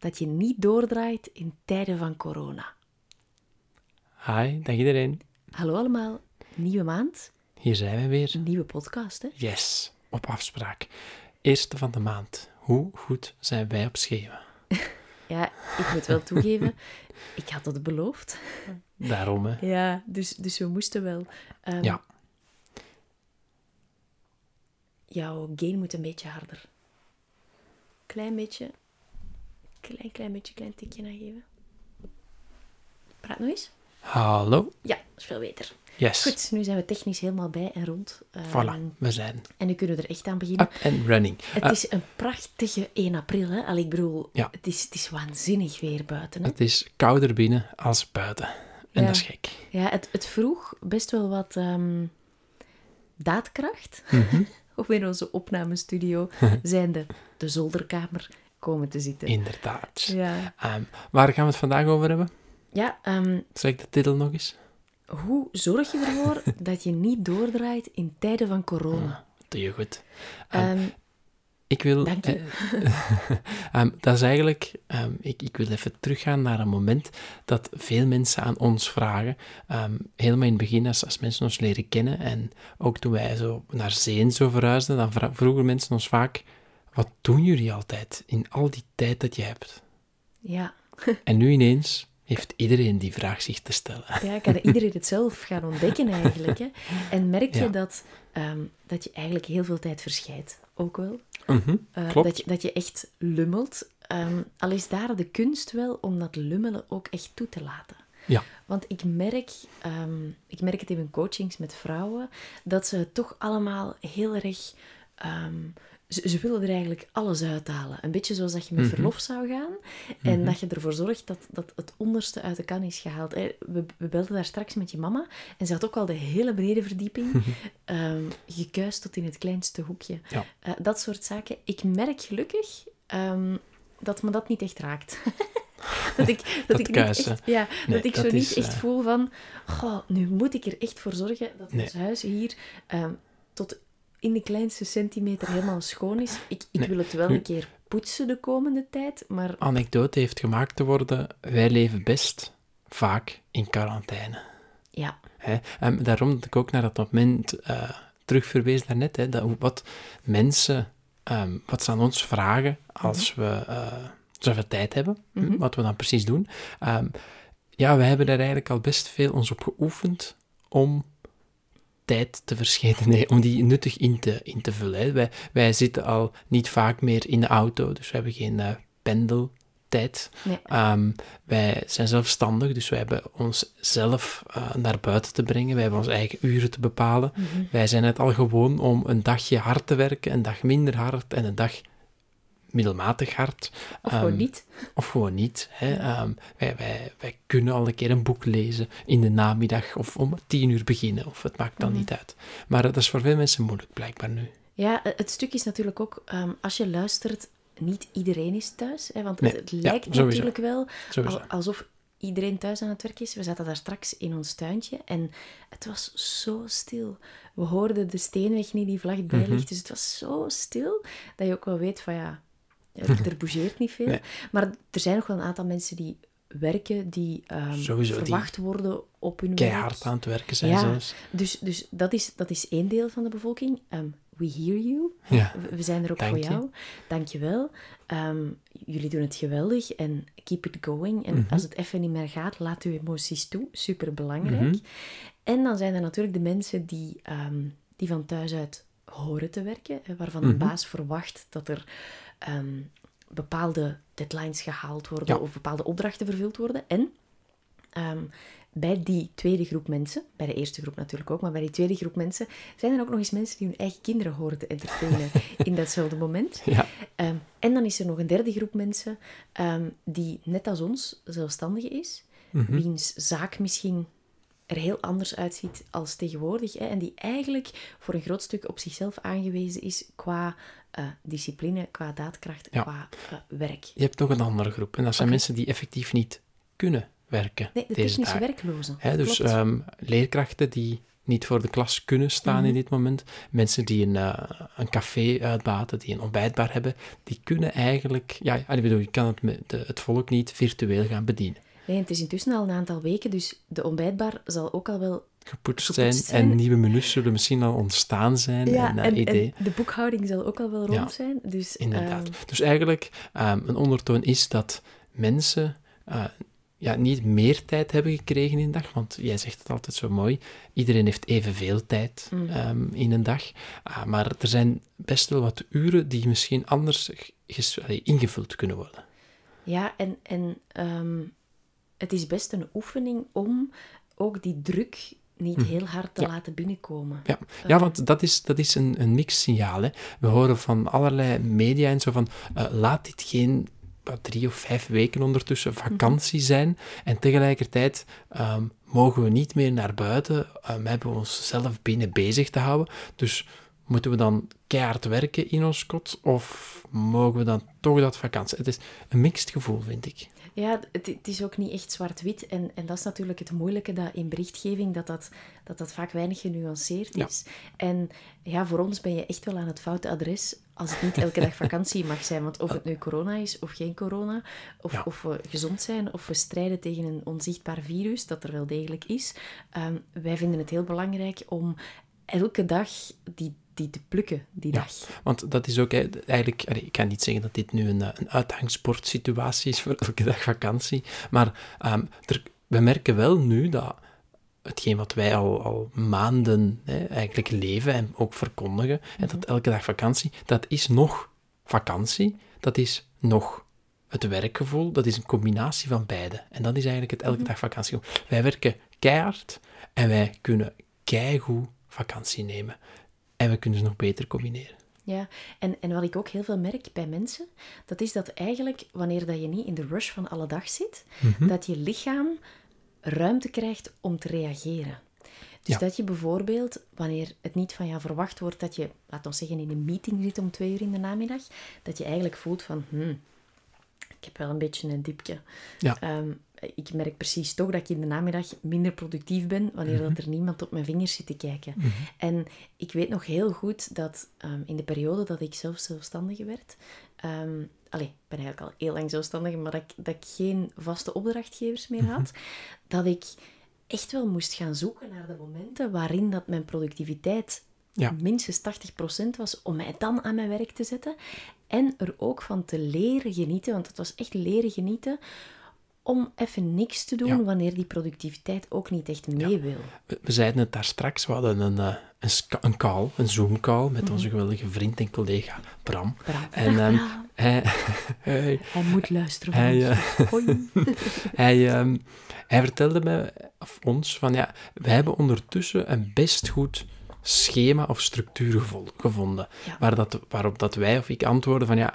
dat je niet doordraait in tijden van corona? Hi, dag iedereen. Hallo allemaal, nieuwe maand, Hier zijn we weer. nieuwe podcast. Hè? Yes, op afspraak. Eerste van de maand. Hoe goed zijn wij op schema? Ja, ik moet wel toegeven, ik had het beloofd. Daarom, hè. Ja, dus, dus we moesten wel. Ehm, Ja. Jouw gain moet een beetje harder. Klein beetje. Klein, klein beetje, klein tikje aangeven. Praat nog eens. Hallo. Ja, dat is veel beter. Yes. Goed, nu zijn we technisch helemaal bij en rond. Ehm, Voilà, we zijn En nu kunnen we er echt aan beginnen. up and running. Het Ah, is een prachtige 1 april, hè? Allee, ik bedoel, Ja. het, is, het is waanzinnig weer buiten. Hè? het is kouder binnen als buiten. En Ja. dat is gek. Ja, het, het vroeg best wel wat ehm, daadkracht Mhm. om in onze opnamestudio, zijnde de zolderkamer, komen te zitten. Inderdaad. Ja, Ehm, waar gaan we het vandaag over hebben? ja ehm, Zeg ik de titel nog eens? hoe zorg je ervoor dat je niet doordraait in tijden van corona? Doe je goed. Ehm, Ehm, Ik wil. Dank je. ehm, dat is eigenlijk. ehm, ik, ik wil even teruggaan naar een moment dat veel mensen aan ons vragen. ehm, helemaal in het begin, als, als mensen ons leren kennen. En ook toen wij zo naar zee en zo verhuisden, dan vroegen mensen ons vaak: wat doen jullie altijd in al die tijd dat je hebt? ja. En nu ineens heeft iedereen die vraag zich te stellen. Ja, kan iedereen het zelf gaan ontdekken eigenlijk. Hè? En merk je Ja. dat, ehm, dat je eigenlijk heel veel tijd verscheidt, ook wel. Klopt. dat, je, dat je echt lummelt. Ehm, al is daar de kunst wel om dat lummelen ook echt toe te laten. Ja. Want ik merk, ehm, ik merk het in mijn coachings met vrouwen, dat ze toch allemaal heel erg... ze, ze willen er eigenlijk alles uithalen. Een beetje zoals dat je met Mhm. verlof zou gaan. En dat je ervoor zorgt dat, dat het onderste uit de kan is gehaald. Eh, We, we belden daar straks met je mama. En ze had ook al de hele benedenverdieping ehm gekuist tot in het kleinste hoekje. Ja. Eh, dat soort zaken. Ik merk gelukkig ehm, dat me dat niet echt raakt. dat ik, dat Dat ik niet echt, ja, Nee, dat ik dat zo niet echt eh, voel van... Goh, nu moet ik er echt voor zorgen dat Nee. ons huis hier ehm, tot in de kleinste centimeter helemaal schoon is. Ik, ik Nee. wil het wel Nu- een keer poetsen de komende tijd, maar Anekdote heeft gemaakt te worden: wij leven best vaak in quarantaine. ja, Hè? En daarom dat ik ook naar dat moment eh terugverwees daarnet, hè, dat, wat mensen, ehm, wat ze aan ons vragen als we eh, zoveel tijd hebben, hm, Mhm. wat we dan precies doen. Ehm, ja, we hebben er eigenlijk al best veel ons op geoefend om tijd te verschijnen, nee, om die nuttig in te, in te vullen. Hè. Wij, wij zitten al niet vaak meer in de auto, dus we hebben geen eh, pendeltijd. nee. Ehm, wij zijn zelfstandig, dus wij hebben onszelf eh naar buiten te brengen. Wij hebben onze eigen uren te bepalen. Mhm. Wij zijn het al gewoon om een dagje hard te werken, een dag minder hard en een dag middelmatig hard. Of Ehm, gewoon niet. Of gewoon niet. Hè. Ehm, wij, wij, wij kunnen al een keer een boek lezen in de namiddag of om tien uur beginnen, of het maakt dan Mhm. niet uit. Maar dat is voor veel mensen moeilijk, blijkbaar nu. Ja, eh, het stuk is natuurlijk ook, ehm, als je luistert, niet iedereen is thuis. Hè, want Nee, het, lijkt natuurlijk wel al- alsof iedereen thuis aan het werk is. We zaten daar straks in ons tuintje en het was zo stil. We hoorden de steenweg niet die vlakbij Mhm. ligt. Dus het was zo stil dat je ook wel weet van ja, er, er bougeert niet veel. Nee. Maar er zijn nog wel een aantal mensen die werken, die ehm, die verwacht worden op hun Keihard werk. aan het werken zijn Ja, zelfs. dus, dus dat, is, dat is één deel van de bevolking. Ehm, we hear you. Ja. We- zijn er ook Dank voor je. jou. Dank je wel. Ehm, jullie doen het geweldig en keep it going. En Mhm. als het even niet meer gaat, laat uw emoties toe. Super belangrijk. Mhm. En dan zijn er natuurlijk de mensen die, die van thuis uit horen te werken, waarvan Mhm. een baas verwacht dat er ehm, bepaalde deadlines gehaald worden Ja. of bepaalde opdrachten vervuld worden. En ehm, bij die tweede groep mensen, bij de eerste groep natuurlijk ook, maar bij die tweede groep mensen, zijn er ook nog eens mensen die hun eigen kinderen horen te entertainen in datzelfde moment. Ja. Ehm, en dan is er nog een derde groep mensen die net als ons zelfstandige is, Mhm. wiens zaak misschien er heel anders uitziet als tegenwoordig. Hè, en die eigenlijk voor een groot stuk op zichzelf aangewezen is qua eh, discipline, qua daadkracht, Ja. qua eh, werk. Je hebt nog een andere groep. En dat zijn mensen die effectief niet kunnen werken Nee, de deze technische dagen. werklozen. Hè, dus ehm, leerkrachten die niet voor de klas kunnen staan Mhm. in dit moment. Mensen die een, eh, een café uitbaten, die een ontbijtbar hebben, die kunnen eigenlijk... Ja, ik bedoel, je kan het, het volk niet virtueel gaan bedienen. Nee, het is intussen al een aantal weken, dus de ontbijtbar zal ook al wel... Gepoetst, Gepoetst zijn, zijn. en nieuwe menus zullen misschien al ontstaan zijn. en, eh, en, idee. en de boekhouding zal ook al wel rond Ja, zijn. Dus, Inderdaad. ehm, Dus eigenlijk, ehm, een ondertoon is dat mensen eh, ja, niet meer tijd hebben gekregen in een dag, want jij zegt het altijd zo mooi, iedereen heeft evenveel tijd Mm. ehm, in een dag, Ah, maar er zijn best wel wat uren die misschien anders ingevuld kunnen worden. Ja, en, en het is best een oefening om ook die druk niet heel hard te Hm. Ja. laten binnenkomen. Ja, ja want dat is, dat is een, een mixed signaal. Hè. We horen van allerlei media en zo van, eh, laat dit geen drie of vijf weken ondertussen vakantie zijn. En tegelijkertijd ehm, mogen we niet meer naar buiten, um, hebben we onszelf binnen bezig te houden. Dus moeten we dan keihard werken in ons kot, of mogen we dan toch dat vakantie? Het is een mixed gevoel, vind ik. Ja, het, het is ook niet echt zwart-wit. En, en dat is natuurlijk het moeilijke dat in berichtgeving dat dat, dat, dat vaak weinig genuanceerd Ja. is. En ja, voor ons ben je echt wel aan het foute adres als het niet elke dag vakantie mag zijn. Want of het nu corona is of geen corona, of, Ja. of we gezond zijn, of we strijden tegen een onzichtbaar virus, dat er wel degelijk is. ehm, wij vinden het heel belangrijk om elke dag die, die te plukken, die Ja. dag. Want dat is ook eigenlijk, ik kan niet zeggen dat dit nu een, eh, een uitgangsportsituatie is voor elke dag vakantie, maar ehm, er, we merken wel nu dat hetgeen wat wij al, al maanden hè, eigenlijk leven en ook verkondigen, hè, dat elke dag vakantie, dat is nog vakantie, dat is nog het werkgevoel, dat is een combinatie van beide. En dat is eigenlijk het elke dag vakantie. Wij werken keihard en wij kunnen keigoed vakantie nemen. En we kunnen ze nog beter combineren. Ja, en, en wat ik ook heel veel merk bij mensen, dat is dat eigenlijk wanneer dat je niet in de rush van alle dag zit, Mhm. dat je lichaam ruimte krijgt om te reageren. Dus Ja. dat je bijvoorbeeld, wanneer het niet van jou verwacht wordt dat je, laten we zeggen, in een meeting zit om twee uur in de namiddag, dat je eigenlijk voelt van, hmm, ik heb wel een beetje een diepje. Ja. Ehm, ik merk precies toch dat ik in de namiddag minder productief ben wanneer Mhm. dat er niemand op mijn vingers zit te kijken. En ik weet nog heel goed dat ehm, in de periode dat ik zelf zelfstandige werd... ehm allee, ik ben eigenlijk al heel lang zelfstandige, maar dat ik, dat ik geen vaste opdrachtgevers meer had. Dat ik echt wel moest gaan zoeken naar de momenten waarin dat mijn productiviteit Ja. minstens 80% was om mij dan aan mijn werk te zetten. En er ook van te leren genieten, want het was echt leren genieten om even niks te doen Ja. wanneer die productiviteit ook niet echt mee wil. We, we zeiden het daar straks, we hadden een, eh, een, een call, een Zoom-call met onze geweldige vriend en collega Bram. Bram. En Dag, ehm, Bram. hij, hij, Hij moet luisteren Hij, Hoi. hij, ehm, hij vertelde mij, of ons, van ja, wij hebben ondertussen een best goed schema of structuur gevo- gevonden. Ja. Waar dat, waarop dat wij of ik antwoorden van ja,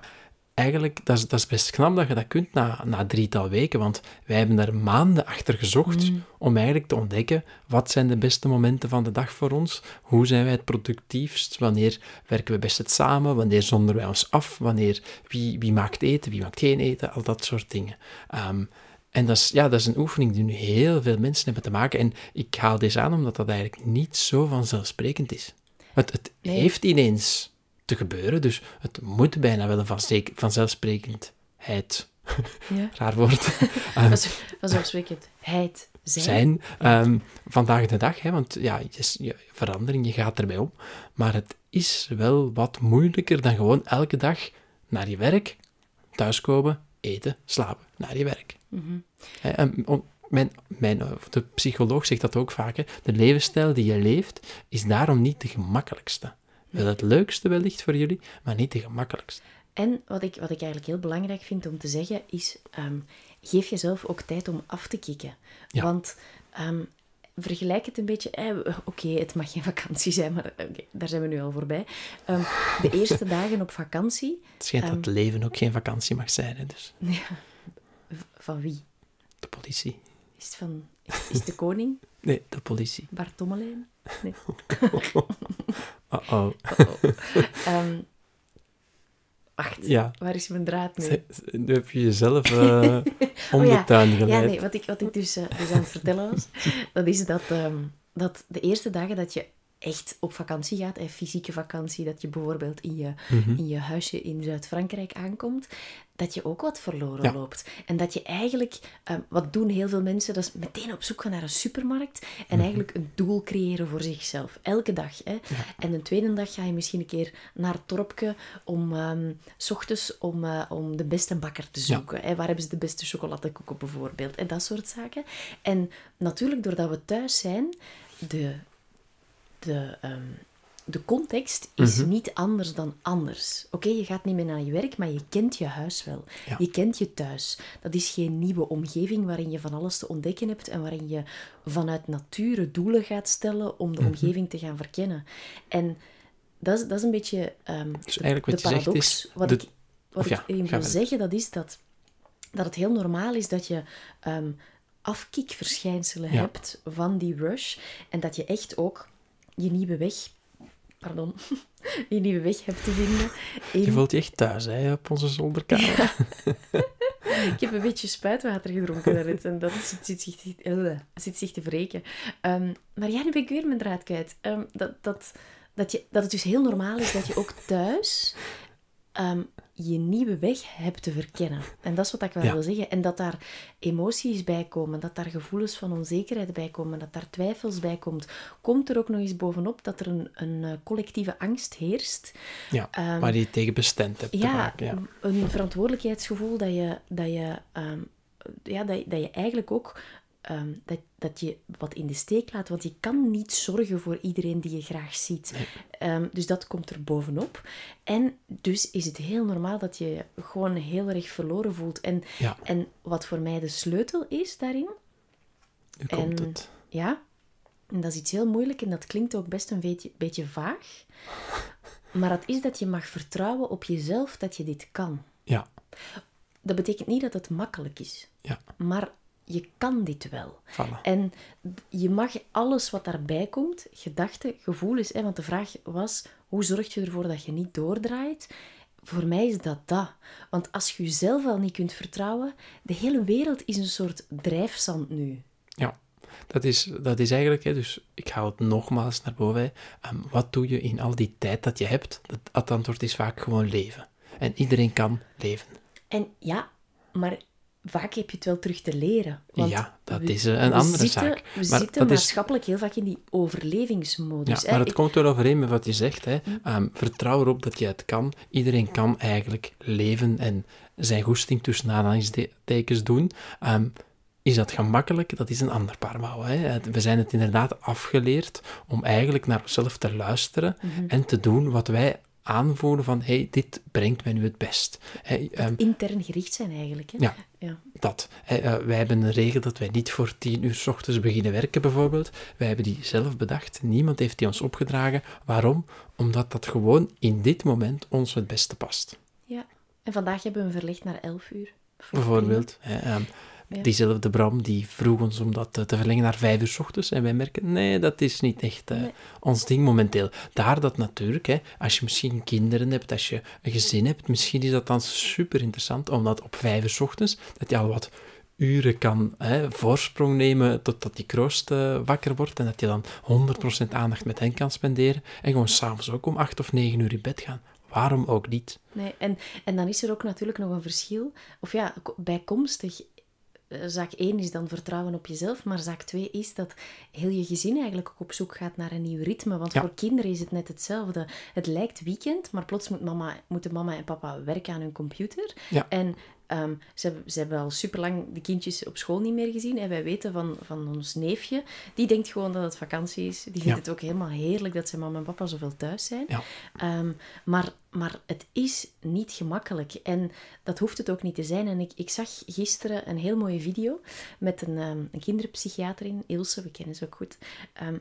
eigenlijk, dat is, dat is best knap dat je dat kunt na, na drietal weken, want wij hebben daar maanden achter gezocht Mm. om eigenlijk te ontdekken wat zijn de beste momenten van de dag voor ons, hoe zijn wij het productiefst, wanneer werken we best het samen, wanneer zonderen wij ons af, wanneer, wie, wie maakt eten, wie maakt geen eten, al dat soort dingen. Ehm, En dat is, ja, dat is een oefening die nu heel veel mensen hebben te maken. En ik haal deze aan omdat dat eigenlijk niet zo vanzelfsprekend is. Het, het Nee. heeft ineens te gebeuren, dus het moet bijna wel een vanzelfsprekendheid, Ja. raar woord, Vanzelf- Vanzelfsprekendheid zijn. zijn ehm, vandaag de dag. Hè, want ja, je- verandering, je gaat erbij om. Maar het is wel wat moeilijker dan gewoon elke dag naar je werk, thuiskomen, eten, slapen, naar je werk. En om- mijn, mijn, eh, de psycholoog zegt dat ook vaak. De levensstijl die je leeft is daarom niet de gemakkelijkste. Wel het leukste wellicht voor jullie, maar niet de gemakkelijkste. En wat ik, wat ik eigenlijk heel belangrijk vind om te zeggen is, ehm, geef jezelf ook tijd om af te kicken. Ja. Want ehm, vergelijk het een beetje, eh, oké, het mag geen vakantie zijn, maar oké, daar zijn we nu al voorbij. Ehm, de eerste dagen op vakantie, Het schijnt dat Ehm. het leven ook geen vakantie mag zijn. Hè, dus ja, van wie? de politie. Is het van, is, is de koning? Nee, de politie. Bart Tommelijn? Nee. Uh-oh. Ehm, wacht, Ja. waar is mijn draad nu? Nu heb je jezelf eh om Oh ja. de tuin Ja, geleid. nee, wat ik, wat ik dus, eh, dus aan het vertellen was, dat is dat, ehm, dat de eerste dagen dat je echt op vakantie gaat, en fysieke vakantie, dat je bijvoorbeeld in je, Mhm. in je huisje in Zuid-Frankrijk aankomt, dat je ook wat verloren Ja. loopt. En dat je eigenlijk, ehm, wat doen heel veel mensen, dat is meteen op zoek gaan naar een supermarkt Mhm. en eigenlijk een doel creëren voor zichzelf. Elke dag. Hè. En een tweede dag ga je misschien een keer naar het dorpje om, ehm, s ochtends om, eh, om de beste bakker te zoeken. Hè. Waar hebben ze de beste chocoladekoeken bijvoorbeeld? En dat soort zaken. En natuurlijk, doordat we thuis zijn, de, de, ehm, de context is Mhm. niet anders dan anders. Oké, je gaat niet meer naar je werk, maar je kent je huis wel. Ja. Je kent je thuis. Dat is geen nieuwe omgeving waarin je van alles te ontdekken hebt en waarin je vanuit nature doelen gaat stellen om de Mhm. omgeving te gaan verkennen. En dat is, dat is een beetje ehm, Dus wat de zegt paradox. is... wat de- ik, wat ik ja, ga wil zeggen, dat is dat, dat het heel normaal is dat je ehm afkikverschijnselen Ja. hebt van die rush. En dat je echt ook je nieuwe weg... Pardon. Je nieuwe weg hebt te vinden. Je voelt je echt thuis hè, op onze zolderkamer. ik heb een beetje spuitwater gedronken daarnet en dat zit, zit, zich, eh, zit zich te wreken. Ehm, maar ja, nu ben ik weer mijn draad kwijt. Ehm, dat, dat, dat, je, dat het dus heel normaal is dat je ook thuis ehm, je nieuwe weg hebt te verkennen. En dat is wat ik wel Ja. wil zeggen. En dat daar emoties bij komen, dat daar gevoelens van onzekerheid bij komen, dat daar twijfels bij komt. Komt er ook nog eens bovenop dat er een, een eh, collectieve angst heerst. Ja, Ehm, waar je tegen bestemd hebt te Ja, maken. Ja. een verantwoordelijkheidsgevoel dat je, dat je, ehm, ja, dat, dat je eigenlijk ook ehm, dat, dat je wat in de steek laat. Want je kan niet zorgen voor iedereen die je graag ziet. Ehm, dus dat komt er bovenop. En dus is het heel normaal dat je je gewoon heel erg verloren voelt. En, Ja. en wat voor mij de sleutel is daarin, Nu komt en- het. ja, en dat is iets heel moeilijk en dat klinkt ook best een beetje, beetje vaag. Maar dat is dat je mag vertrouwen op jezelf dat je dit kan. Ja, Dat betekent niet dat het makkelijk is, ja, maar je kan dit wel. En je mag alles wat daarbij komt, gedachten, gevoelens, hè, want de vraag was, hoe zorg je ervoor dat je niet doordraait? Voor mij is dat dat. Want als je jezelf al niet kunt vertrouwen, de hele wereld is een soort drijfzand nu. Ja, dat is, dat is eigenlijk, hè, dus ik haal het nogmaals naar boven. Ehm, wat doe je in al die tijd dat je hebt? Dat, het antwoord is vaak gewoon leven. En iedereen kan leven. En ja, maar vaak heb je het wel terug te leren. Want Ja, dat we- is, eh, een andere zitten, zaak. We Maar zitten dat is- maatschappelijk heel vaak in die overlevingsmodus. Ja, maar het Ik- komt wel overeen met wat je zegt. Hè. Ehm, vertrouw erop dat je het kan. Iedereen kan eigenlijk leven en zijn goesting tussen aanhalingstekens doen. Ehm, is dat gemakkelijk? Dat is een ander paar mouwen. Hè. We zijn het inderdaad afgeleerd om eigenlijk naar onszelf te luisteren Mhm. en te doen wat wij aanvoelen van hey, dit brengt mij nu het best. Hè, ehm, intern gericht zijn eigenlijk. Hè? ja, Ja. dat. Eh, wij hebben een regel dat wij niet voor tien uur s ochtends beginnen werken, bijvoorbeeld. Wij hebben die zelf bedacht. Niemand heeft die ons opgedragen. Waarom? Omdat dat gewoon in dit moment ons het beste past. ja. En vandaag hebben we hem verlegd naar 11 uur. Voor Bijvoorbeeld, hè, Ja. diezelfde Bram die vroeg ons om dat eh, te verlengen naar vijf uur s ochtends. En wij merken, nee, dat is niet echt eh, Nee. ons ding momenteel. Daar dat natuurlijk, hè, als je misschien kinderen hebt, als je een gezin hebt, misschien is dat dan super interessant, omdat op vijf uur s ochtends, dat je al wat uren kan hè, voorsprong nemen totdat die kroost uh, wakker wordt en dat je dan 100% aandacht met hen kan spenderen en gewoon s'avonds ook om 8 of 9 uur in bed gaan. Waarom ook niet? Nee, en, en dan is er ook natuurlijk nog een verschil, of ja, bijkomstig eh, zaak 1 is dan vertrouwen op jezelf, maar zaak 2 is dat heel je gezin eigenlijk ook op zoek gaat naar een nieuw ritme. Want voor kinderen is het net hetzelfde. Het lijkt weekend, maar plots moet mama, moeten mama en papa werken aan hun computer. Ja. En Ehm, ze, hebben, ze hebben al super lang de kindjes op school niet meer gezien. En wij weten van, van ons neefje, die denkt gewoon dat het vakantie is. Die vindt het ook helemaal heerlijk dat zijn mama en papa zoveel thuis zijn. Ja. Ehm, maar, maar het is niet gemakkelijk. En dat hoeft het ook niet te zijn. En ik, ik zag gisteren een heel mooie video met een, um, een kinderpsychiater in, Ilse, we kennen ze ook goed.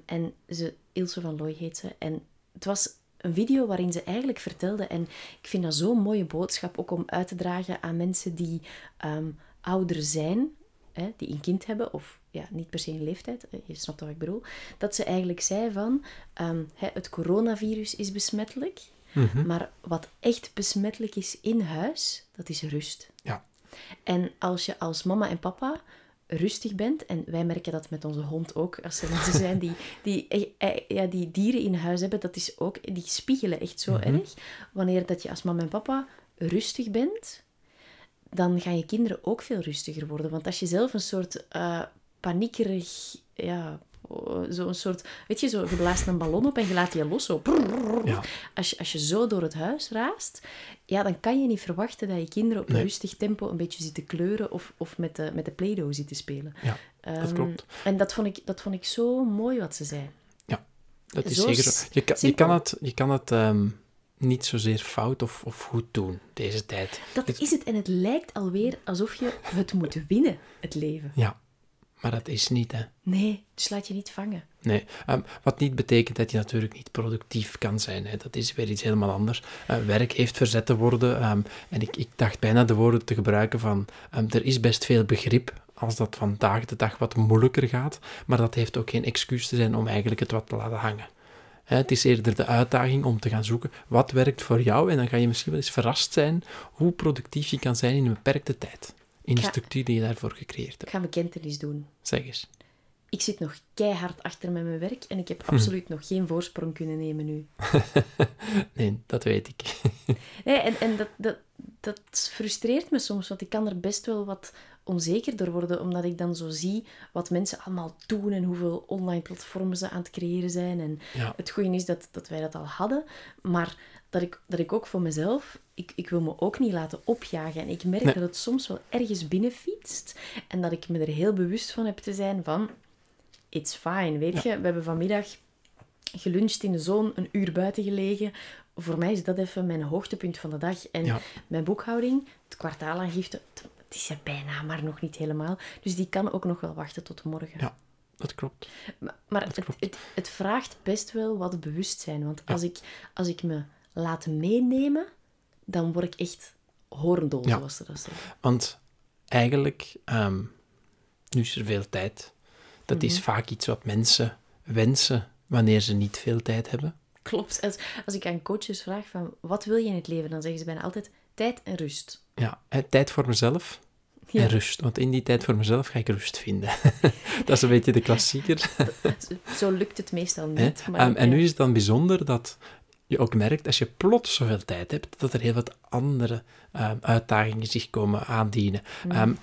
en ze, Ilse van Looy heet ze. En het was een video waarin ze eigenlijk vertelde, en ik vind dat zo'n mooie boodschap ook om uit te dragen aan mensen die ehm, ouder zijn, hè, die een kind hebben, of ja, niet per se een leeftijd, je snapt wat ik bedoel, dat ze eigenlijk zei van, ehm, het coronavirus is besmettelijk, mhm. maar wat echt besmettelijk is in huis, dat is rust. Ja. En als je als mama en papa rustig bent. En wij merken dat met onze hond ook. Als er mensen zijn die, die, eh, eh, ja, die dieren in huis hebben, dat is ook, die spiegelen echt zo Mhm. erg. Wanneer dat je als mama en papa rustig bent, dan gaan je kinderen ook veel rustiger worden. Want als je zelf een soort uh, paniekerig, ja, zo'n soort, weet je, zo, je blaast een ballon op en je laat die los. Zo. Ja. Als, je, als je zo door het huis raast, ja, dan kan je niet verwachten dat je kinderen op een rustig tempo een beetje zitten kleuren of, of met de, met de Play-Doh zitten spelen. Ja, dat Ehm, klopt. En dat vond, ik, dat vond ik zo mooi wat ze zei. Dat is Zo zeker zo. Je kan, je kan het, je kan het ehm, niet zozeer fout of, of goed doen, deze tijd. Dat is het. En het lijkt alweer alsof je het moet winnen, het leven. Ja, maar dat is niet, hè. Nee, dus laat je niet vangen. Nee, ehm, wat niet betekent dat je natuurlijk niet productief kan zijn. Hè. Dat is weer iets helemaal anders. Eh, werk heeft verzet te worden. ehm, en ik, ik dacht bijna de woorden te gebruiken van... ehm, er is best veel begrip als dat vandaag de dag wat moeilijker gaat. Maar dat heeft ook geen excuus te zijn om eigenlijk het wat te laten hangen. Hè, het is eerder de uitdaging om te gaan zoeken wat werkt voor jou. En dan ga je misschien wel eens verrast zijn hoe productief je kan zijn in een beperkte tijd. In de structuur die je daarvoor gecreëerd Ik hebt. ga bekentenis doen. Zeg eens. Ik zit nog keihard achter met mijn werk en ik heb absoluut nog geen voorsprong kunnen nemen nu. Nee, dat weet ik. Nee, en en dat, dat, dat frustreert me soms, want ik kan er best wel wat onzeker door worden, omdat ik dan zo zie wat mensen allemaal doen en hoeveel online platformen ze aan het creëren zijn. En Ja. het goede is dat, dat wij dat al hadden, maar dat ik, dat ik ook voor mezelf, ik, ik wil me ook niet laten opjagen. En ik merk Nee. dat het soms wel ergens binnenfietst en dat ik me er heel bewust van heb te zijn van, it's fine, weet je. We hebben vanmiddag geluncht in de zon, een uur buiten gelegen. Voor mij is dat even mijn hoogtepunt van de dag. En Ja. mijn boekhouding, het kwartaalaangifte, het- is er bijna, maar nog niet helemaal. Dus die kan ook nog wel wachten tot morgen. Ja. Dat klopt. Maar, maar het, klopt. het, het vraagt best wel wat bewustzijn. Want als, ik, als ik me laat meenemen, dan word ik echt Ja. zoals ze dat zeggen. Want eigenlijk, ehm, nu is er veel tijd. Dat is Mhm. vaak iets wat mensen wensen wanneer ze niet veel tijd hebben. Klopt. Als, als ik aan coaches vraag van, wat wil je in het leven? Dan zeggen ze bijna altijd tijd en rust. Ja, tijd voor mezelf Ja. en rust. Want in die tijd voor mezelf ga ik rust vinden. dat is een beetje de klassieker. Zo lukt het meestal niet. Maar, Ehm, en nu is het dan bijzonder dat je ook merkt, als je plots zoveel tijd hebt, dat er heel wat andere ehm, uitdagingen zich komen aandienen. Ehm,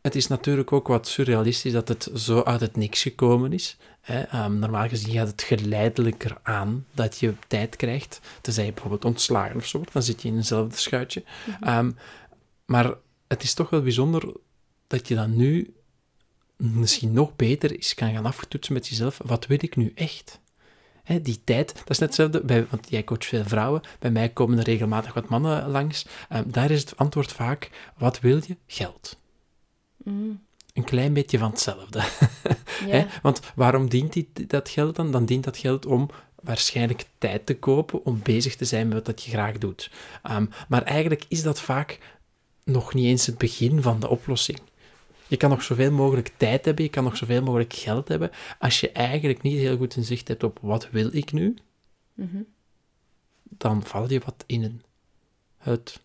het is natuurlijk ook wat surrealistisch dat het zo uit het niks gekomen is. Hè. Ehm, normaal gezien gaat het geleidelijker aan dat je tijd krijgt. Tenzij je bijvoorbeeld ontslagen of zo wordt, dan zit je in eenzelfde schuitje. Ehm, maar het is toch wel bijzonder dat je dan nu misschien nog beter eens kan gaan aftoetsen met jezelf. Wat wil ik nu echt? Hè, die tijd, dat is net hetzelfde, bij, want jij coacht veel vrouwen, bij mij komen er regelmatig wat mannen langs. Ehm, daar is het antwoord vaak, wat wil je? Geld. Mm, Een klein beetje van hetzelfde. Hè? Want waarom dient die, dat geld dan? Dan dient dat geld om waarschijnlijk tijd te kopen om bezig te zijn met wat dat je graag doet. Ehm, maar eigenlijk is dat vaak nog niet eens het begin van de oplossing. Je kan nog zoveel mogelijk tijd hebben, je kan nog zoveel mogelijk geld hebben. Als je eigenlijk niet heel goed inzicht hebt op wat wil ik nu, Mhm. dan val je wat in een, het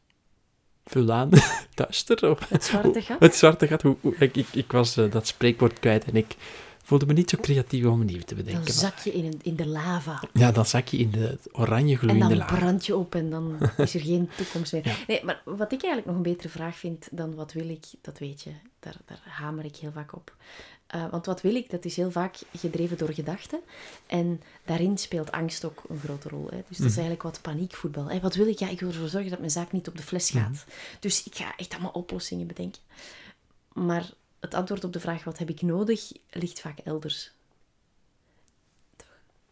Fulaan, duister. Of, Het zwarte gat. het zwarte gat. Hoe, hoe- ik, ik, ik was eh, dat spreekwoord kwijt en ik voelde me niet zo creatief om een nieuw te Dan bedenken. maar- zak je in, in de lava. ja, dan zak je in de oranje En gloeiende dan laag. brand je op en dan is er geen toekomst meer. Ja. Nee, maar wat ik eigenlijk nog een betere vraag vind dan wat wil ik, dat weet je. Daar, daar hamer ik heel vaak op. Eh, want wat wil ik, dat is heel vaak gedreven door gedachten. En daarin speelt angst ook een grote rol. Hè. Dus dat is eigenlijk wat paniekvoetbal. Hè. Wat wil ik? Ja, ik wil ervoor zorgen dat mijn zaak niet op de fles gaat. Dus ik ga echt allemaal oplossingen bedenken. Maar het antwoord op de vraag wat heb ik nodig, ligt vaak elders.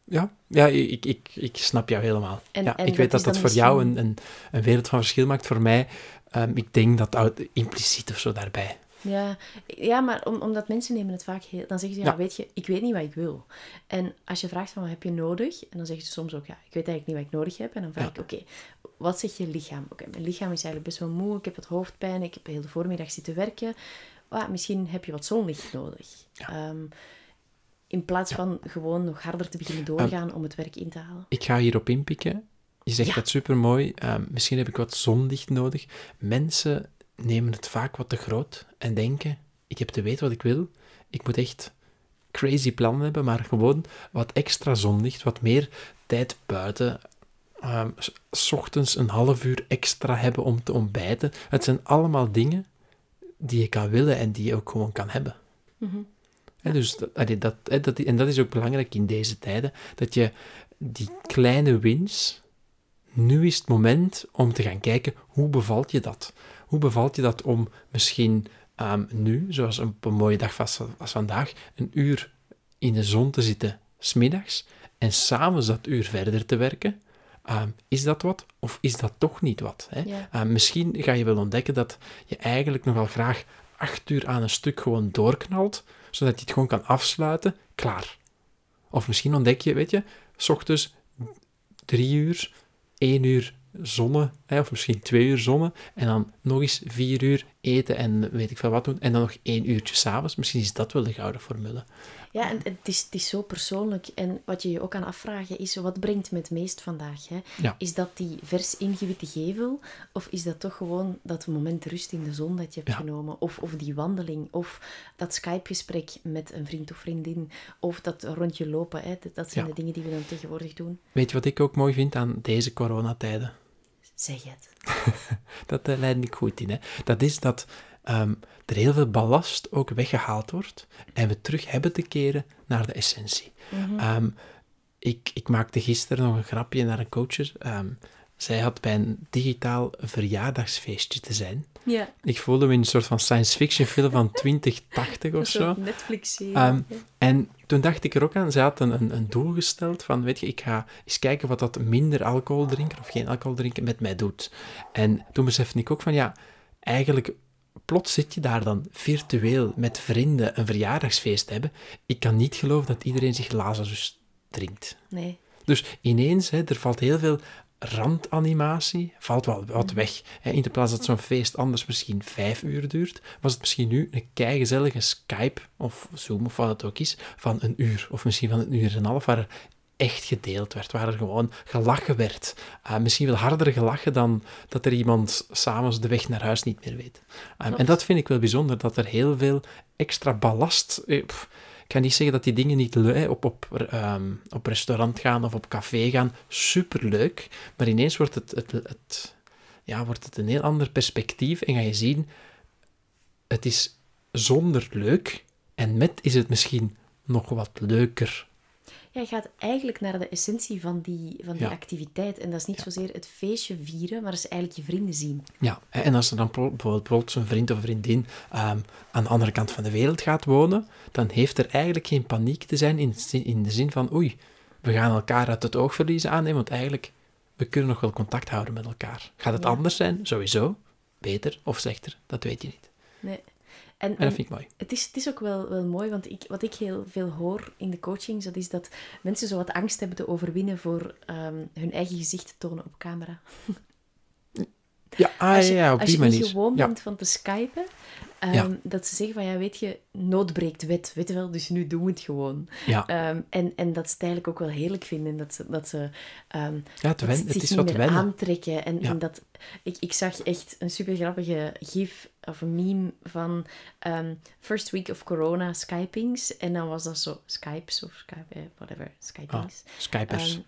Ja, ja ik, ik, ik snap jou helemaal. En- ja, en ik weet dat dat voor jou een, een, een wereld van verschil maakt. Voor mij, ehm, ik denk dat impliciet of zo daarbij. Ja, ja maar om, omdat mensen nemen het vaak heel... Dan zeggen ze, ja, Ja. weet je, ik weet niet wat ik wil. En als je vraagt van, wat heb je nodig? En dan zeggen ze soms ook, ja, ik weet eigenlijk niet wat ik nodig heb. En dan vraag Ja. ik, oké, wat zegt je lichaam? Oké, mijn lichaam is eigenlijk best wel moe. Ik heb wat hoofdpijn. Ik heb de hele voormiddag zitten werken. Ah, misschien heb je wat zonlicht nodig. Ehm, in plaats van gewoon nog harder te beginnen doorgaan om het werk in te halen. Ik ga hierop inpikken. Je zegt Ja. dat supermooi. Ehm misschien heb ik wat zonlicht nodig. Mensen nemen het vaak wat te groot en denken: ik heb te weten wat ik wil. Ik moet echt crazy plannen hebben, maar gewoon wat extra zonlicht, wat meer tijd buiten. Ehm, s ochtends een half uur extra hebben om te ontbijten. Het zijn allemaal dingen die je kan willen en die je ook gewoon kan hebben. Mhm. Hè, dus dat, allee, dat, dat, en dat is ook belangrijk in deze tijden, dat je die kleine wins, nu is het moment om te gaan kijken, hoe bevalt je dat? Hoe bevalt je dat om misschien ehm, nu, zoals op een mooie dag als, als vandaag, een uur in de zon te zitten, smiddags, en s'avonds dat uur verder te werken? Ehm, is dat wat of is dat toch niet wat? Hè? Ja. Uh, misschien ga je wel ontdekken dat je eigenlijk nogal graag acht uur aan een stuk gewoon doorknalt, zodat je het gewoon kan afsluiten, klaar. Of misschien ontdek je, weet je, s ochtends drie uur, één uur zonne, hè, of misschien twee uur zonne, en dan nog eens vier uur eten en weet ik veel wat doen, en dan nog één uurtje s'avonds. Misschien is dat wel de gouden formule. Ja, en het is, het is zo persoonlijk. En wat je je ook kan afvragen is, wat brengt me het meest vandaag? Hè? Ja. Is dat die vers ingewitte gevel? Of is dat toch gewoon dat moment rust in de zon dat je hebt Ja. genomen? Of, of die wandeling? Of dat Skype-gesprek met een vriend of vriendin? Of dat rondje lopen? Hè? Dat, dat zijn Ja. de dingen die we dan tegenwoordig doen. Weet je wat ik ook mooi vind aan deze coronatijden? Zeg het. Dat uh, leid ik goed in. Hè? Dat is dat ehm, er heel veel ballast ook weggehaald wordt en we terug hebben te keren naar de essentie. Ehm, ik, ik maakte gisteren nog een grapje naar een coacher. Ehm, zij had bij een digitaal verjaardagsfeestje te zijn. Ja, Ik voelde me in een soort van science fiction film van 2080 of zo. Netflix-serie. Ehm, en toen dacht ik er ook aan, ze had een, een, een doel gesteld van, weet je, ik ga eens kijken wat dat minder alcohol drinken of geen alcohol drinken met mij doet. En toen besefte ik ook van, ja, eigenlijk, plots zit je daar dan virtueel met vrienden een verjaardagsfeest te hebben. Ik kan niet geloven dat iedereen zich Lazarus drinkt. nee. Dus ineens, hè, er valt heel veel randanimatie, valt wel wat weg. Hè. In de plaats dat zo'n feest anders misschien vijf uur duurt, was het misschien nu een keigezellige Skype of Zoom of wat het ook is, van een uur of misschien van een uur en een half, waar er echt gedeeld werd, waar er gewoon gelachen werd. Uh, misschien wel harder gelachen dan dat er iemand s'avonds de weg naar huis niet meer weet. Um, en dat vind ik wel bijzonder, dat er heel veel extra ballast... Eh, pff, ik kan niet zeggen dat die dingen niet leuk op, op, um, op restaurant gaan of op café gaan, superleuk, maar ineens wordt het, het, het, ja, wordt het een heel ander perspectief en ga je zien, het is zonder leuk en met is het misschien nog wat leuker. Ja, je gaat eigenlijk naar de essentie van die, van die Ja. activiteit. En dat is niet zozeer het feestje vieren, maar dat is eigenlijk je vrienden zien. Ja, en als er dan bijvoorbeeld bijvoorbeeld zo'n vriend of vriendin ehm, aan de andere kant van de wereld gaat wonen, dan heeft er eigenlijk geen paniek te zijn in, in de zin van oei, we gaan elkaar uit het oog verliezen aan, nee, want eigenlijk, we kunnen nog wel contact houden met elkaar. Gaat het Ja. anders zijn? Sowieso. Beter of slechter? Dat weet je niet. Nee. En, En en dat vind ik mooi. het, is, het is ook wel, wel mooi, want ik, wat ik heel veel hoor in de coachings, dat is dat mensen zo wat angst hebben te overwinnen voor ehm, hun eigen gezicht te tonen op camera. Ja, ah, als je, ja, op als die je manier. niet gewoon ja. bent van te skypen, Ehm, Ja. Dat ze zeggen van, ja, weet je, nood breekt wet, weet je wel, dus nu doen we het gewoon. Ja, Ehm, en, en dat ze het eigenlijk ook wel heerlijk vinden, dat ze, dat ze ja het, dat wen- ze het zich is wat meer wennen. aantrekken. En, en dat, ik, ik zag echt een super grappige gif of een meme van ehm, First Week of Corona Skypings. En dan was dat zo Skypes of Skype, eh, whatever, Skypings. Skypers.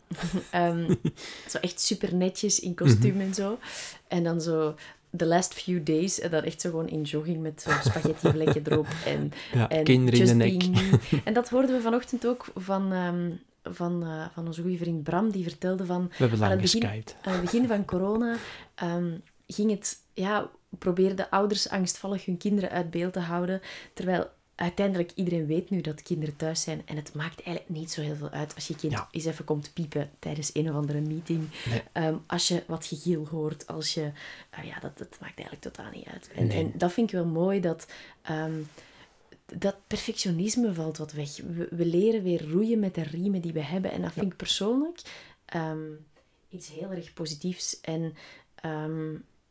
Ehm, ehm, zo echt super netjes in kostuum en zo. En dan zo the last few days. En dan echt zo gewoon in jogging met zo'n spaghetti vlekje erop. En, ja, en kinderen in de nek. En dat hoorden we vanochtend ook van, van, eh, van onze goede vriend Bram. Die vertelde van... We hebben aan lang het begin- geskyped. Aan het begin van corona ging het... Ja, probeerden ouders angstvallig hun kinderen uit beeld te houden. Terwijl uiteindelijk iedereen weet nu dat kinderen thuis zijn. En het maakt eigenlijk niet zo heel veel uit als je kind Ja. eens even komt piepen tijdens een of andere meeting. Nee. Ehm, als je wat gegiel hoort, als je... ah ja, dat, dat maakt eigenlijk totaal niet uit. En, Nee. en dat vind ik wel mooi, dat... ehm, dat perfectionisme valt wat weg. We, we leren weer roeien met de riemen die we hebben. En dat vind ik persoonlijk ehm, iets heel erg positiefs. En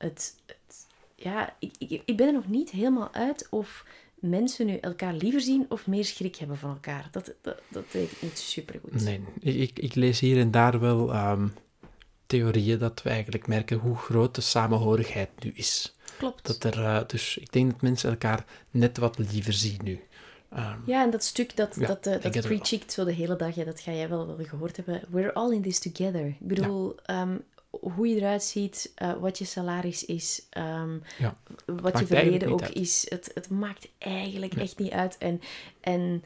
het, het, ja, ik, ik, ik ben er nog niet helemaal uit of mensen nu elkaar liever zien of meer schrik hebben van elkaar. Dat, dat, dat weet ik niet super goed. Nee, ik, ik, lees hier en daar wel ehm, theorieën dat we eigenlijk merken hoe groot de samenhorigheid nu is. Klopt. Dat er, eh, dus ik denk dat mensen elkaar net wat liever zien nu. Ehm, Ja, en dat stuk dat, Ja, dat, preachikt zo de hele dag, ja, dat ga jij wel, wel gehoord hebben. We're all in this together. Ik bedoel, ehm, hoe je eruit ziet, eh, wat je salaris is, ehm, Ja, wat je verleden ook uit. is. Het, het maakt eigenlijk echt niet uit. En, en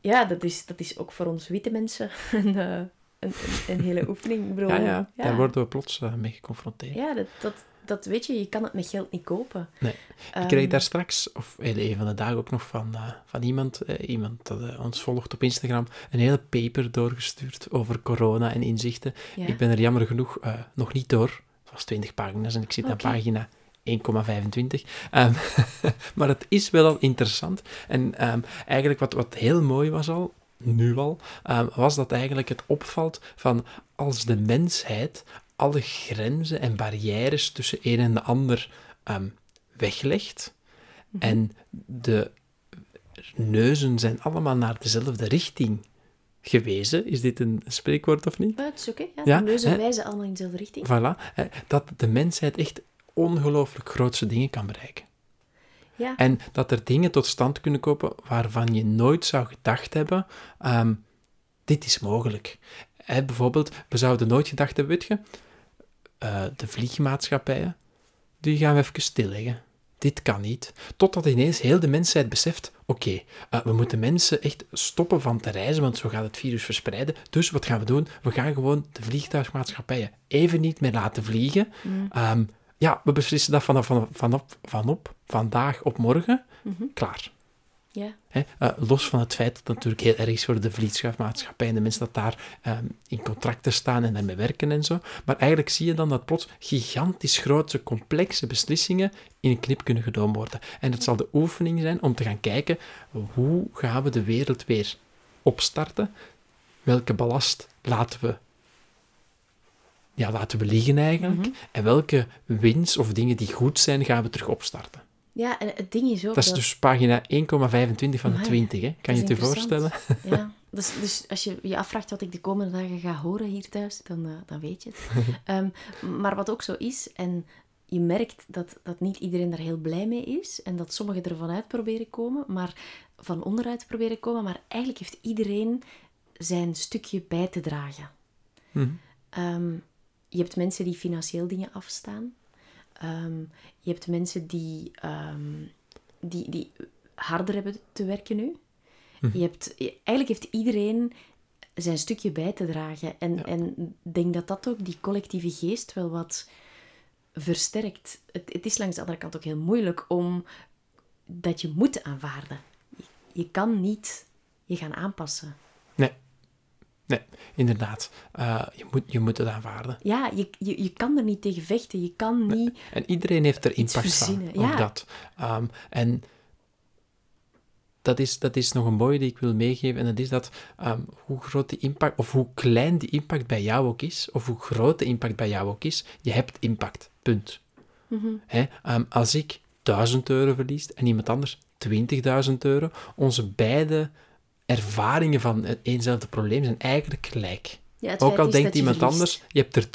ja, dat is, dat is ook voor ons witte mensen een, eh, een, een, een hele oefening. Bedoel, ja, ja, daar worden we plots eh, mee geconfronteerd. Ja, dat, dat, dat weet je, je kan het met geld niet kopen. Nee. Ehm, Ik kreeg daar straks, of een van de dagen ook nog van, eh, van iemand, eh, iemand dat eh, ons volgt op Instagram, een hele paper doorgestuurd over corona en inzichten. ja. Ik ben er jammer genoeg nog niet door. Het was 20 pagina's en ik zit aan Oké. pagina 1,25. Ehm, maar het is wel al interessant. En ehm, eigenlijk wat, wat heel mooi was al, nu al, ehm, was dat eigenlijk het opvalt van als de mensheid alle grenzen en barrières tussen een en de ander ehm, weglegt Mhm. en de neuzen zijn allemaal naar dezelfde richting gewezen. Is dit een spreekwoord of niet? Ja, het is oké. Ja, Ja, de neuzen hè? wijzen allemaal in dezelfde richting. Voilà, hè, dat de mensheid echt ongelooflijk grootse dingen kan bereiken. Ja. En dat er dingen tot stand kunnen komen waarvan je nooit zou gedacht hebben, ehm, dit is mogelijk. Hè, bijvoorbeeld, we zouden nooit gedacht hebben, weet je, eh, de vliegmaatschappijen, die gaan we even stilleggen. Dit kan niet. Totdat ineens heel de mensheid beseft, oké, eh, we moeten mensen echt stoppen van te reizen, want zo gaat het virus verspreiden. Dus wat gaan we doen? We gaan gewoon de vliegtuigmaatschappijen even niet meer laten vliegen. Mm. Ehm, ja, we beslissen dat vanaf, vanaf, vanaf, vanop vandaag op morgen. Mhm. Klaar. Ja. Eh, los van het feit dat het natuurlijk heel erg is voor de vliegtuigmaatschappij en de mensen dat daar ehm, in contracten staan en daarmee werken en zo. Maar eigenlijk zie je dan dat plots gigantisch grote, complexe beslissingen in een knip kunnen genomen worden. En het zal de oefening zijn om te gaan kijken hoe gaan we de wereld weer opstarten? Welke ballast laten we, ja, laten we liggen eigenlijk? Mhm. En welke wins of dingen die goed zijn, gaan we terug opstarten? Ja, en het ding is ook Dat is dus pagina 1,25 van de Amai, 20, hè? Kan je het je voorstellen? Ja, dus, dus als je je afvraagt wat ik de komende dagen ga horen hier thuis, dan, eh, dan weet je het. Ehm, maar wat ook zo is, en je merkt dat, dat niet iedereen daar heel blij mee is, en dat sommigen er vanuit proberen komen, maar van onderuit proberen komen, maar eigenlijk heeft iedereen zijn stukje bij te dragen. Mhm. Ehm, je hebt mensen die financieel dingen afstaan. Ehm, je hebt mensen die, ehm, die, die harder hebben te werken nu. Mhm. Je hebt, eigenlijk heeft iedereen zijn stukje bij te dragen. En ik en denk dat dat ook die collectieve geest wel wat versterkt. Het, het is langs de andere kant ook heel moeilijk om dat je moet aanvaarden. Je, je kan niet je gaan aanpassen. Nee. Inderdaad. Eh, je, moet, je moet het aanvaarden. Ja, je, je, je kan er niet tegen vechten. Je kan niet... En iedereen heeft er impact van. ja. dat. Ehm, en dat is, dat is nog een mooie die ik wil meegeven. En dat is dat ehm, hoe groot die impact, of hoe klein die impact bij jou ook is, of hoe groot de impact bij jou ook is, je hebt impact. Punt. Mhm. Hè? Ehm, als ik 1000 euro verliest en iemand anders 20.000 euro, onze beide ervaringen van het eenzelfde probleem zijn eigenlijk gelijk. Ja, Ook al denkt je iemand anders, je hebt er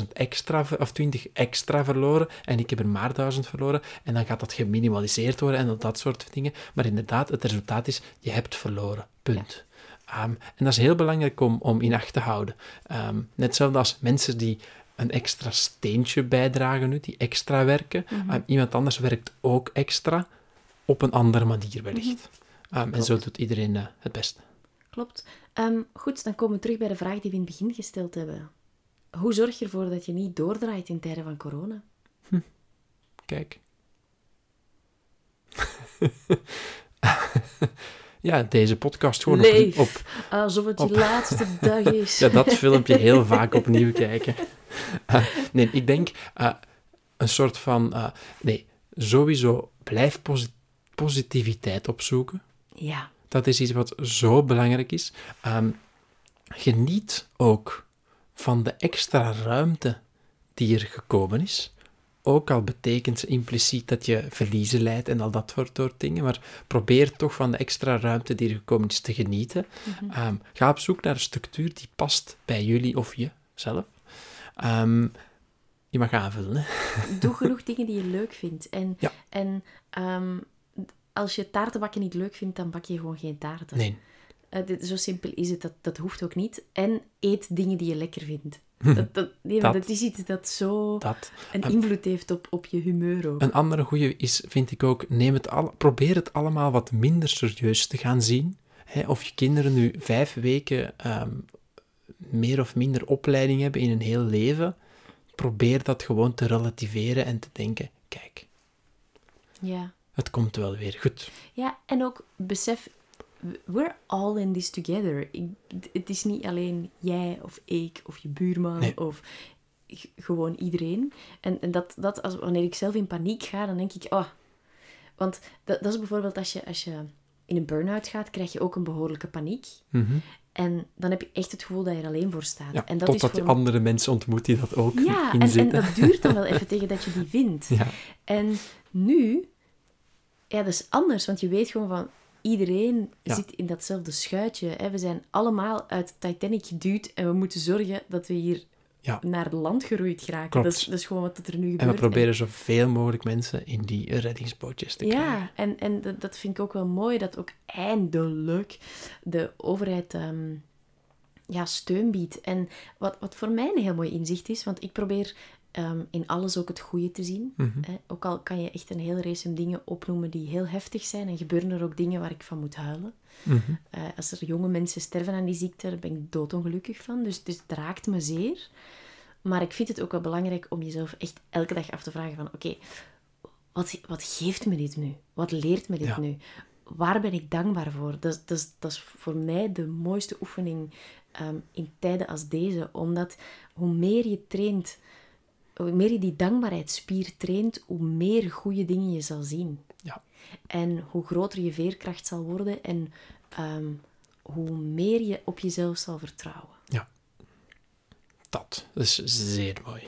20.000 extra, of 20 extra verloren en ik heb er maar 1000 verloren en dan gaat dat geminimaliseerd worden en dat, soort dingen. Maar inderdaad, het resultaat is, je hebt verloren. Punt. Ehm, en dat is heel belangrijk om, om in acht te houden. Ehm, net hetzelfde als mensen die een extra steentje bijdragen nu, die extra werken. Mhm. Ehm, iemand anders werkt ook extra, op een andere manier wellicht. Ehm, en zo doet iedereen eh, het beste. Klopt. Ehm, goed, dan komen we terug bij de vraag die we in het begin gesteld hebben. Hoe zorg je ervoor dat je niet doordraait in tijden van corona? Kijk. ja, deze podcast gewoon Leef. op, op Alsof het op- je laatste dag is. ja, dat filmpje heel vaak opnieuw kijken. Eh, nee, ik denk eh, een soort van... nee, sowieso blijf posi- positiviteit opzoeken. Ja. Dat is iets wat zo belangrijk is. Ehm, geniet ook van de extra ruimte die er gekomen is. Ook al betekent impliciet dat je verliezen leidt en al dat soort dingen, maar probeer toch van de extra ruimte die er gekomen is te genieten. Mhm. Ehm, ga op zoek naar een structuur die past bij jullie of jezelf. Ehm, je mag aanvullen, hè? Doe genoeg dingen die je leuk vindt. En, Ja. en als je taartenbakken niet leuk vindt, dan bak je gewoon geen taarten. Nee. Eh, dit, zo simpel is het, dat, dat hoeft ook niet. En eet dingen die je lekker vindt. Dat, dat, nee, Dat. dat is iets dat zo Dat. een invloed heeft op, op je humeur ook. Een andere goede is, vind ik ook, neem het al, probeer het allemaal wat minder serieus te gaan zien. Hè, of je kinderen nu vijf weken ehm, meer of minder opleiding hebben in een heel leven, probeer dat gewoon te relativeren en te denken, kijk, Ja. Het komt wel weer goed. ja, en ook besef, we're all in this together. Ik, het is niet alleen jij of ik of je buurman Nee. of gewoon iedereen. En, en dat, dat als, wanneer ik zelf in paniek ga, dan denk ik, oh... Want dat, dat is bijvoorbeeld als je, als je in een burn-out gaat, krijg je ook een behoorlijke paniek. Mhm. En dan heb je echt het gevoel dat je er alleen voor staat. Ja, en dat totdat is je voor... andere mensen ontmoet die dat ook Ja, en, en inzitten. dat duurt dan wel even tegen dat je die vindt. Ja, En nu, ja, dat is anders, want je weet gewoon van iedereen Ja. zit in datzelfde schuitje. Hè. We zijn allemaal uit Titanic geduwd en we moeten zorgen dat we hier Ja. naar land geroeid geraken. Dat is, dat is gewoon wat er nu gebeurt. en we proberen zoveel mogelijk mensen in die reddingsbootjes te krijgen. Ja, en, en dat, dat vind ik ook wel mooi, dat ook eindelijk de overheid ehm, ja, steun biedt. En wat, wat voor mij een heel mooi inzicht is, want ik probeer ehm, in alles ook het goede te zien. Mhm. Hè. Ook al kan je echt een hele race dingen opnoemen die heel heftig zijn, en gebeuren er ook dingen waar ik van moet huilen. Mhm. Eh, als er jonge mensen sterven aan die ziekte, daar ben ik doodongelukkig van. Dus, dus het raakt me zeer. Maar ik vind het ook wel belangrijk om jezelf echt elke dag af te vragen van... Oké, wat, wat geeft me dit nu? Wat leert me dit Ja. nu? Waar ben ik dankbaar voor? Dat, is- dat, is, dat is voor mij de mooiste oefening ehm, in tijden als deze. Omdat hoe meer je traint, hoe meer je die dankbaarheidsspier traint, hoe meer goede dingen je zal zien. Ja. En hoe groter je veerkracht zal worden en ehm, hoe meer je op jezelf zal vertrouwen. Dat is zeer mooi.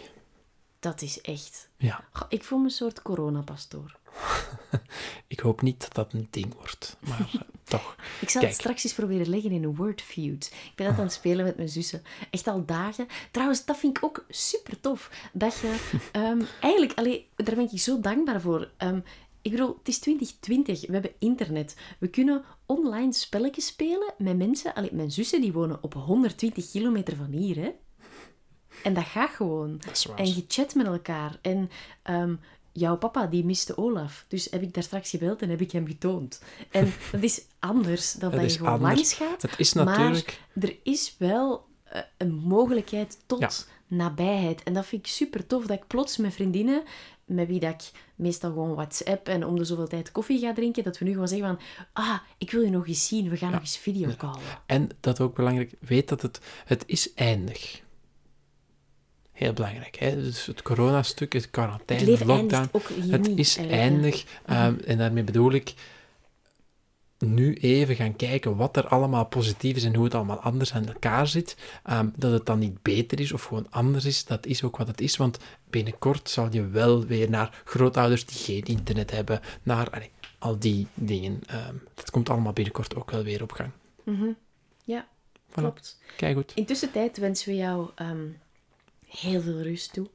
Dat is echt... Ja, Ik voel me een soort coronapastoor. ik hoop niet dat dat een ding wordt, maar eh, toch. Ik zal Kijk. het straks eens proberen leggen in een wordfeud. Ik ben dat aan het spelen met mijn zussen. Echt al dagen. Trouwens, dat vind ik ook super tof. Dat je ehm, eigenlijk, allee, daar ben ik zo dankbaar voor. Ehm, ik bedoel, het is 2020, we hebben internet. We kunnen online spelletjes spelen met mensen. Allee, mijn zussen die wonen op 120 kilometer van hier, hè. En dat gaat gewoon. Dat is waar. En je chat met elkaar. En ehm, jouw papa, die miste Olaf. Dus heb ik daar straks gebeld en heb ik hem getoond. En dat is anders dan dat is je gewoon anders. langs gaat. Het is natuurlijk... Maar er is wel eh, een mogelijkheid tot Ja. nabijheid. En dat vind ik super tof, dat ik plots met vriendinnen, met wie dat ik meestal gewoon WhatsApp en om de zoveel tijd koffie ga drinken, dat we nu gewoon zeggen van, ah, ik wil je nog eens zien, we gaan nog eens videocallen. En dat ook belangrijk, weet dat het, het is eindig. Heel belangrijk. Hè? Dus het coronastuk, het quarantaine, leven lockdown, ook het is eindig. ehm, en daarmee bedoel ik, nu even gaan kijken wat er allemaal positief is en hoe het allemaal anders aan elkaar zit, ehm, dat het dan niet beter is of gewoon anders is, dat is ook wat het is. Want binnenkort zal je wel weer naar grootouders die geen internet hebben, naar allee, al die dingen. Ehm, dat komt allemaal binnenkort ook wel weer op gang. Mhm. Ja, Voilà. klopt. Kijk goed. Intussen tijd wensen we jou heel veel rust toe.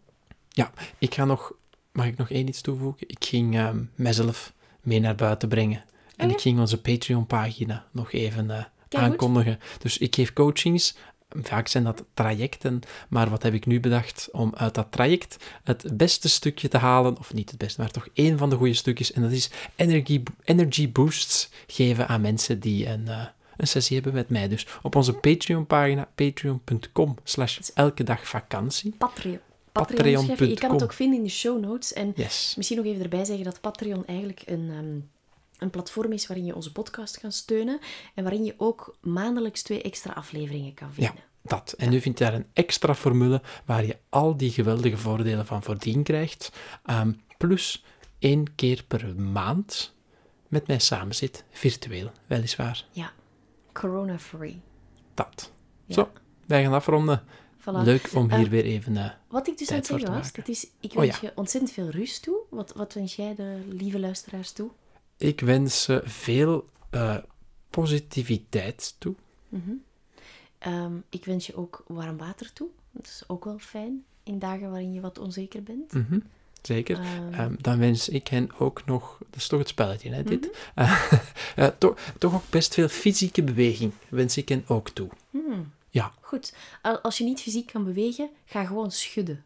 Ja, ik ga nog, mag ik nog één iets toevoegen? Ik ging ehm, mezelf mee naar buiten brengen. En Oh ja? ik ging onze Patreon-pagina nog even eh, goed. aankondigen. Dus ik geef coachings. Vaak zijn dat trajecten, maar wat heb ik nu bedacht om uit dat traject het beste stukje te halen, of niet het beste, maar toch één van de goede stukjes, en dat is energy, energy boosts geven aan mensen die een, eh, een sessie hebben met mij. Dus op onze Patreon-pagina, patreon.com slash elke dag vakantie. Patreon. Schrijf je. Kan het ook vinden in de show notes. En Yes. misschien nog even erbij zeggen dat Patreon eigenlijk een, ehm, een platform is waarin je onze podcast kan steunen. En waarin je ook maandelijks twee extra afleveringen kan Ja, vinden. dat. En nu vind je daar een extra formule waar je al die geweldige voordelen van voordien krijgt. ehm, plus één keer per maand met mij samen zit, virtueel, weliswaar. Ja. Corona-free. Dat. Ja. Zo, wij gaan afronden. Voilà. Leuk om hier Eh, weer even... eh, Wat ik dus aan het zeggen was, dat is, ik Oh, wens ja. je ontzettend veel rust toe. Wat, wat wens jij de lieve luisteraars toe? ik wens ze veel eh, positiviteit toe. Mhm. Ehm, ik wens je ook warm water toe. Dat is ook wel fijn in dagen waarin je wat onzeker bent. Mhm, Zeker. Ehm, Ehm, dan wens ik hen ook nog, dat is toch het spelletje, hè, dit? Mhm. Eh, toch, toch ook best veel fysieke beweging wens ik hen ook toe. hmm, Ja, Goed. Al- Als je niet fysiek kan bewegen, ga gewoon schudden.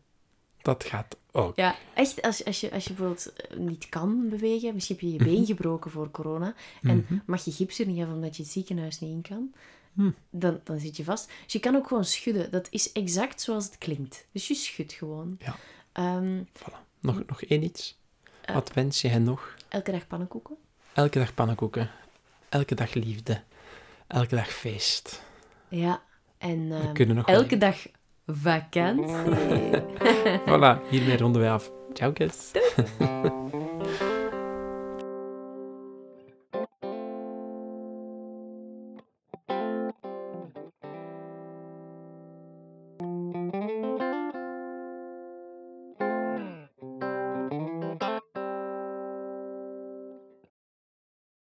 dat gaat ook. Ja, echt, als, als, je, als je bijvoorbeeld eh, niet kan bewegen, misschien heb je je Mhm. been gebroken voor corona, en mag je gips er niet hebben omdat je het ziekenhuis niet in kan, Hm. dan, dan zit je vast. Dus je kan ook gewoon schudden. Dat is exact zoals het klinkt. Dus je schudt gewoon. Ja. Ehm, Voilà. Nog, nog één iets. Eh. Wat wens je hen nog? elke dag pannenkoeken. Elke dag pannenkoeken. Elke dag liefde. Elke dag feest. Ja, en ehm, elke dag vakantie. Voilà, hiermee ronden wij af. Ciao, kids.